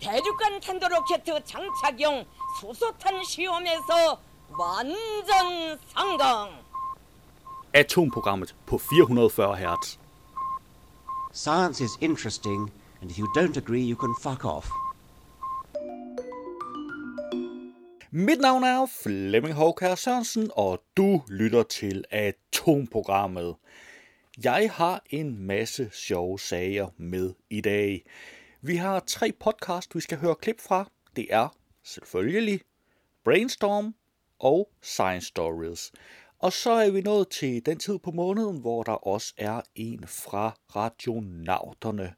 대륙간 탄도로켓 장착용 수소탄 시험에서 완전 성공. Atomprogrammet på 440 Hz. Science is interesting, and if you don't agree, you can fuck off. Mit navn er Flemming Håkær Sørensen, og du lytter til Atomprogrammet. Jeg har en masse sjove sager med i dag. Vi har tre podcast, vi skal høre klip fra. Det er selvfølgelig Brainstorm og Science Stories. Og så er vi nået til den tid på måneden, hvor der også er en fra Radionauterne.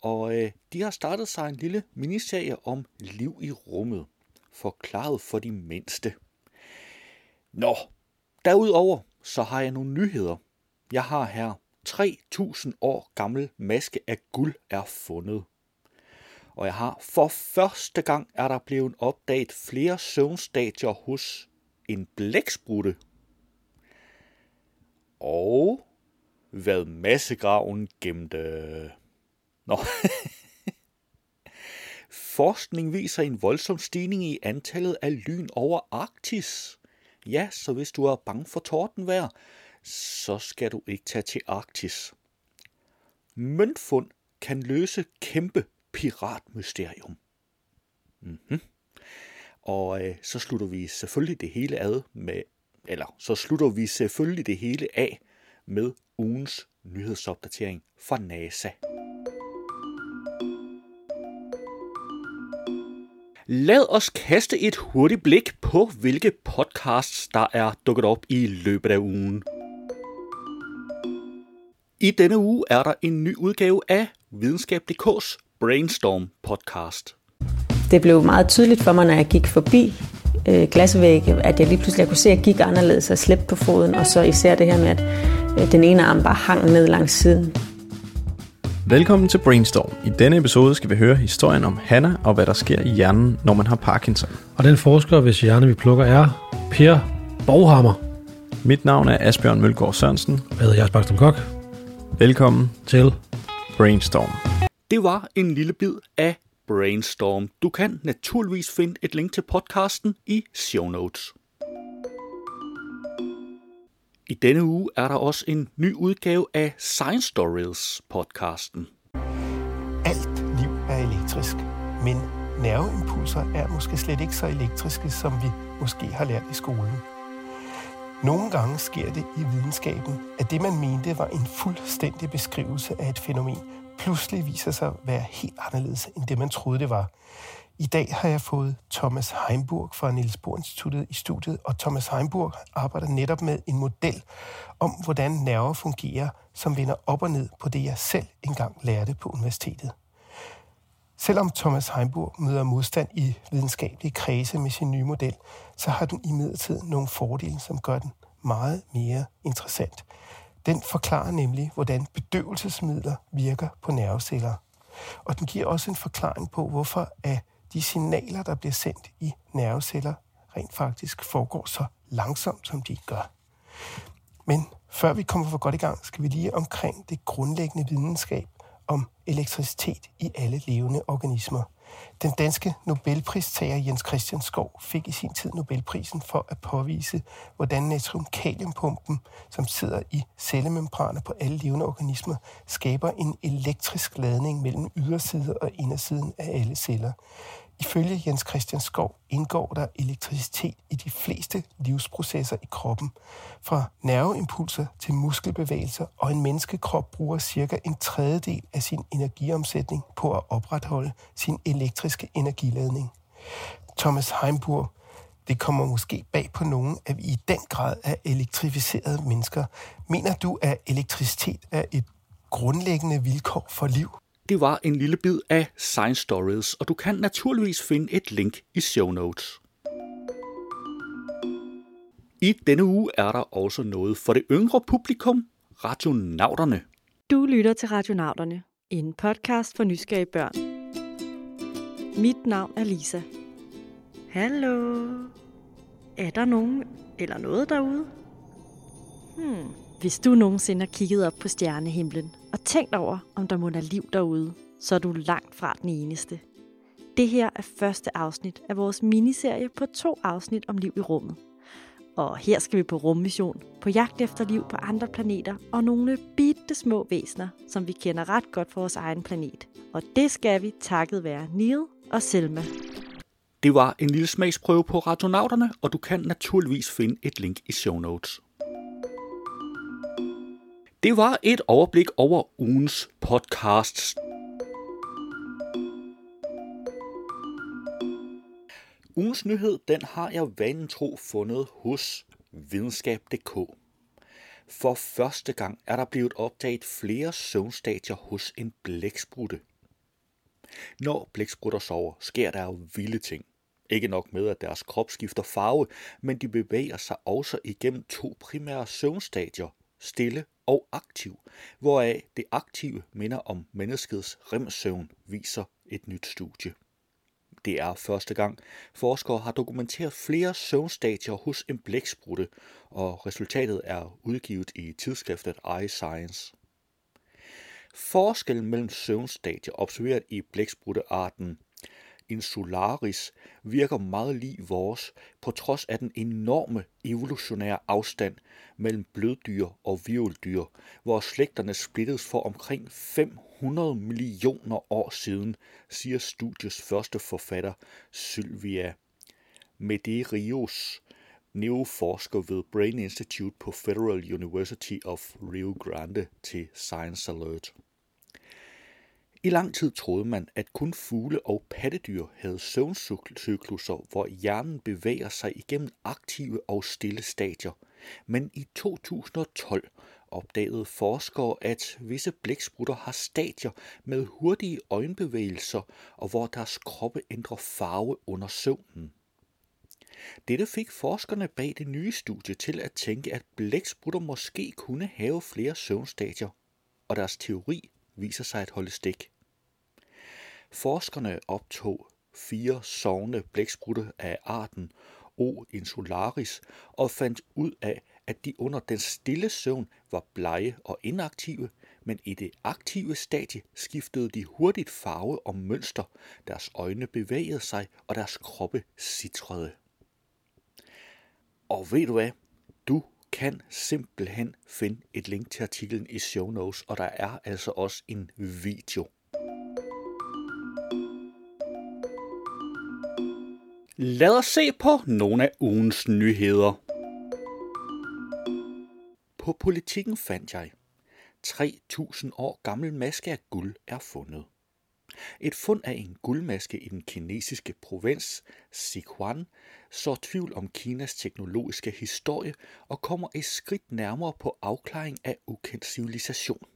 Og øh, de har startet sig en lille miniserie om liv i rummet. Forklaret for de mindste. Nå, derudover så har jeg nogle nyheder. Jeg har her 3000 år gammel maske af guld er fundet. Og jeg har for første gang er der blevet opdaget flere søvnstadier hos en blæksprutte. Og hvad massegraven gemte. Nå. Forskning viser en voldsom stigning i antallet af lyn over Arktis. Ja, så hvis du er bange for tordenvejr, så skal du ikke tage til Arktis. Møntfund kan løse kæmpe piratmysterium. Mm-hmm. Og øh, så slutter vi selvfølgelig det hele ad med, eller så slutter vi selvfølgelig det hele af med ugens nyhedsopdatering fra NASA. Lad os kaste et hurtigt blik på, hvilke podcasts, der er dukket op i løbet af ugen. I denne uge er der en ny udgave af Videnskab.dk's Brainstorm podcast. Det blev meget tydeligt for mig, når jeg gik forbi øh, glasvægge, at jeg lige pludselig kunne se, at jeg gik anderledes og slæbte på foden, og så især det her med, at øh, den ene arm bare hang ned langs siden. Velkommen til Brainstorm. I denne episode skal vi høre historien om Hanna og hvad der sker i hjernen, når man har Parkinson. Og den forsker, hvis hjerne vi plukker, er Per Boghammer. Mit navn er Asbjørn Mølgaard Sørensen. Jeg hedder Bakstrøm Kok. Velkommen Til Brainstorm. Det var en lille bid af Brainstorm. Du kan naturligvis finde et link til podcasten i show notes. I denne uge er der også en ny udgave af Science Stories podcasten. Alt liv er elektrisk, men nerveimpulser er måske slet ikke så elektriske, som vi måske har lært i skolen. Nogle gange sker det i videnskaben, at det man mente var en fuldstændig beskrivelse af et fænomen, pludselig viser sig at være helt anderledes end det man troede det var. I dag har jeg fået Thomas Heimburg fra Niels Bohr Instituttet i studiet, og Thomas Heimburg arbejder netop med en model om, hvordan nerver fungerer, som vender op og ned på det, jeg selv engang lærte på universitetet. Selvom Thomas Heimburg møder modstand i videnskabelige kredse med sin nye model, så har den imidlertid nogle fordele, som gør den meget mere interessant. Den forklarer nemlig, hvordan bedøvelsesmidler virker på nerveceller. Og den giver også en forklaring på, hvorfor at de signaler, der bliver sendt i nerveceller, rent faktisk foregår så langsomt, som de gør. Men før vi kommer for godt i gang, skal vi lige omkring det grundlæggende videnskab om elektricitet i alle levende organismer. Den danske Nobelpristager Jens Christian Skov fik i sin tid Nobelprisen for at påvise, hvordan natriumkaliumpumpen, som sidder i cellemembraner på alle levende organismer, skaber en elektrisk ladning mellem ydersiden og indersiden af alle celler. Ifølge Jens Christian Skov indgår der elektricitet i de fleste livsprocesser i kroppen. Fra nerveimpulser til muskelbevægelser, og en menneskekrop bruger cirka en tredjedel af sin energiomsætning på at opretholde sin elektriske energiladning. Thomas Heimburg, det kommer måske bag på nogen, at vi i den grad er elektrificerede mennesker. Mener du, at elektricitet er et grundlæggende vilkår for liv? Det var en lille bid af Science Stories, og du kan naturligvis finde et link i show notes. I denne uge er der også noget for det yngre publikum, Radionauterne. Du lytter til Radionauterne, en podcast for nysgerrige børn. Mit navn er Lisa. Hallo? Er der nogen eller noget derude? Hmm. Hvis du nogensinde har kigget op på stjernehimlen og tænkt over, om der må være liv derude, så er du langt fra den eneste. Det her er første afsnit af vores miniserie på to afsnit om liv i rummet. Og her skal vi på rummission, på jagt efter liv på andre planeter og nogle bitte små væsener, som vi kender ret godt fra vores egen planet. Og det skal vi takket være Neil og Selma. Det var en lille smagsprøve på Radionauterne, og du kan naturligvis finde et link i show notes. Det var et overblik over ugens podcasts. Ugens nyhed, den har jeg vanen tro fundet hos videnskab.dk. For første gang er der blevet opdaget flere søvnstadier hos en blæksprutte. Når blæksprutter sover, sker der jo vilde ting. Ikke nok med, at deres krop skifter farve, men de bevæger sig også igennem to primære søvnstadier, stille og aktiv, hvoraf det aktive minder om menneskets remsøvn, viser et nyt studie. Det er første gang, forskere har dokumenteret flere søvnstadier hos en blæksprutte, og resultatet er udgivet i tidsskriftet iScience. Forskellen mellem søvnstadier observeret i blækspruttearten insularis virker meget lig vores, på trods af den enorme evolutionære afstand mellem bløddyr og virveldyr, hvor slægterne splittedes for omkring 500 millioner år siden, siger studiets første forfatter Sylvia Medeiros, neoforsker ved Brain Institute på Federal University of Rio Grande til Science Alert. I lang tid troede man, at kun fugle og pattedyr havde søvncykluser, hvor hjernen bevæger sig igennem aktive og stille stadier. Men i 2012 opdagede forskere, at visse blæksprutter har stadier med hurtige øjenbevægelser, og hvor deres kroppe ændrer farve under søvnen. Dette fik forskerne bag det nye studie til at tænke, at blæksprutter måske kunne have flere søvnstadier, og deres teori viser sig at holde stik. Forskerne optog fire sovende blæksprutte af arten O. insularis og fandt ud af, at de under den stille søvn var blege og inaktive, men i det aktive stadie skiftede de hurtigt farve og mønster, deres øjne bevægede sig, og deres kroppe sitrede. Og ved du hvad? Du kan simpelthen finde et link til artiklen i show notes, og der er altså også en video. Lad os se på nogle af ugens nyheder. På politikken fandt jeg 3.000 år gammel maske af guld er fundet. Et fund af en guldmaske i den kinesiske provins Sichuan så tvivl om Kinas teknologiske historie og kommer et skridt nærmere på afklaring af ukendt civilisation.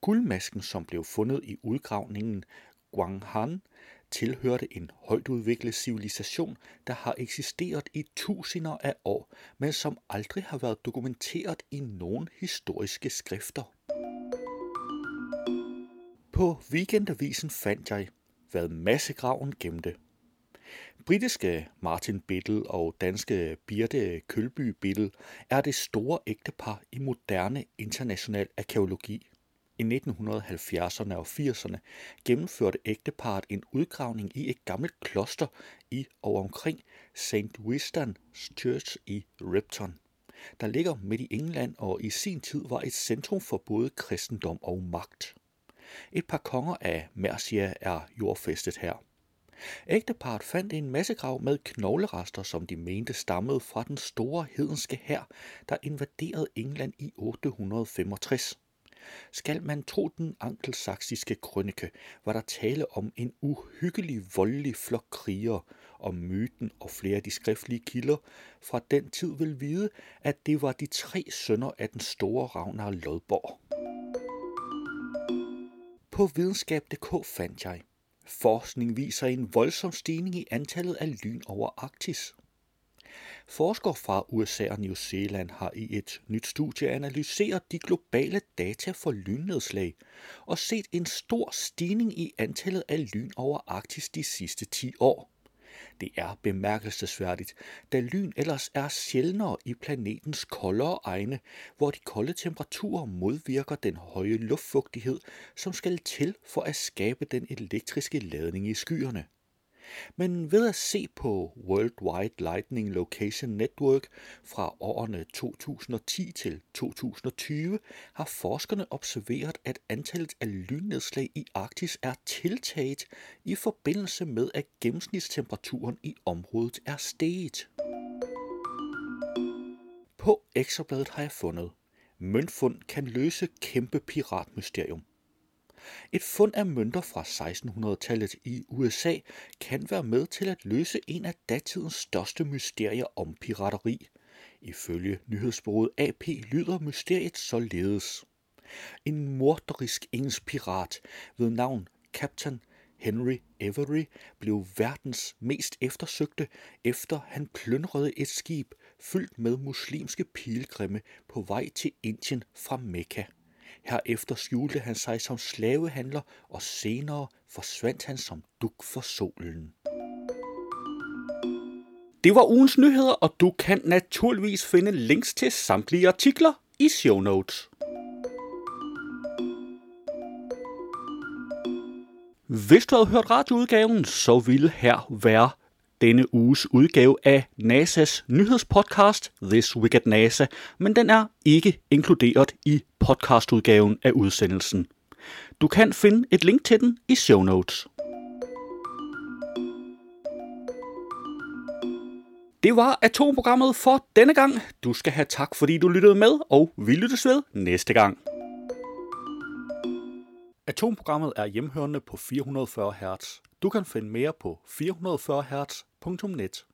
Guldmasken, som blev fundet i udgravningen Guanghan, tilhørte en højt udviklet civilisation, der har eksisteret i tusinder af år, men som aldrig har været dokumenteret i nogen historiske skrifter. På weekendavisen fandt jeg, hvad massegraven gemte. Britiske Martin Biddle og danske Birte Kølby Biddle er det store ægtepar i moderne international arkeologi. I 1970'erne og 80'erne gennemførte ægteparet en udgravning i et gammelt kloster i og omkring St. Winston Church i Ripton, der ligger midt i England og i sin tid var et centrum for både kristendom og magt. Et par konger af Mercia er jordfæstet her. Ægteparet fandt en massegrav med knoglerester, som de mente stammede fra den store hedenske hær, der invaderede England i 865. Skal man tro den ankelsaksiske krønike, var der tale om en uhyggelig voldelig flok krigere, og myten og flere af de skriftlige kilder fra den tid vil vide, at det var de tre sønner af den store Ragnar Lodborg. På videnskab.dk fandt jeg, forskning viser en voldsom stigning i antallet af lyn over Arktis. Forskere fra USA og New Zealand har i et nyt studie analyseret de globale data for lynnedslag og set en stor stigning i antallet af lyn over Arktis de sidste 10 år. Det er bemærkelsesværdigt, da lyn ellers er sjældnere i planetens koldere egne, hvor de kolde temperaturer modvirker den høje luftfugtighed, som skal til for at skabe den elektriske ladning i skyerne. Men ved at se på World Wide Lightning Location Network fra årene 2010 til 2020 har forskerne observeret, at antallet af lynnedslag i Arktis er tiltaget i forbindelse med, at gennemsnitstemperaturen i området er steget. På ekstrabladet har jeg fundet, møntfund kan løse kæmpe piratmysterium. Et fund af mønter fra 1600-tallet i USA kan være med til at løse en af datidens største mysterier om pirateri. Ifølge nyhedsbureauet AP lyder mysteriet således. En morderisk engelsk pirat ved navn Captain Henry Avery blev verdens mest eftersøgte, efter han plyndrede et skib fyldt med muslimske pilgrimme på vej til Indien fra Mekka. Herefter skjulte han sig som slavehandler, og senere forsvandt han som duk for solen. Det var ugens nyheder, og du kan naturligvis finde links til samtlige artikler i show notes. Hvis du havde hørt radioudgaven, så ville her være denne uges udgave af NASA's nyhedspodcast This Week at NASA, men den er ikke inkluderet i podcastudgaven af udsendelsen. Du kan finde et link til den i show notes. Det var atomprogrammet for denne gang. Du skal have tak, fordi du lyttede med, og vi lyttes ved næste gang. Atomprogrammet er hjemhørende på 440 Hz. Du kan finde mere på 440 Hz.net.